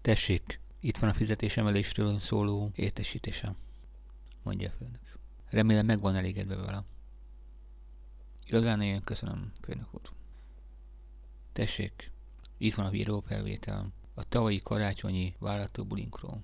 Tessék, itt van a fizetésemelésről szóló értesítésem, mondja a főnök. Remélem meg van elégedve vele. Igazán nagyon köszönöm, főnök úr. Tessék, itt van a videófelvétel a tavalyi karácsonyi vállatóbulinkról.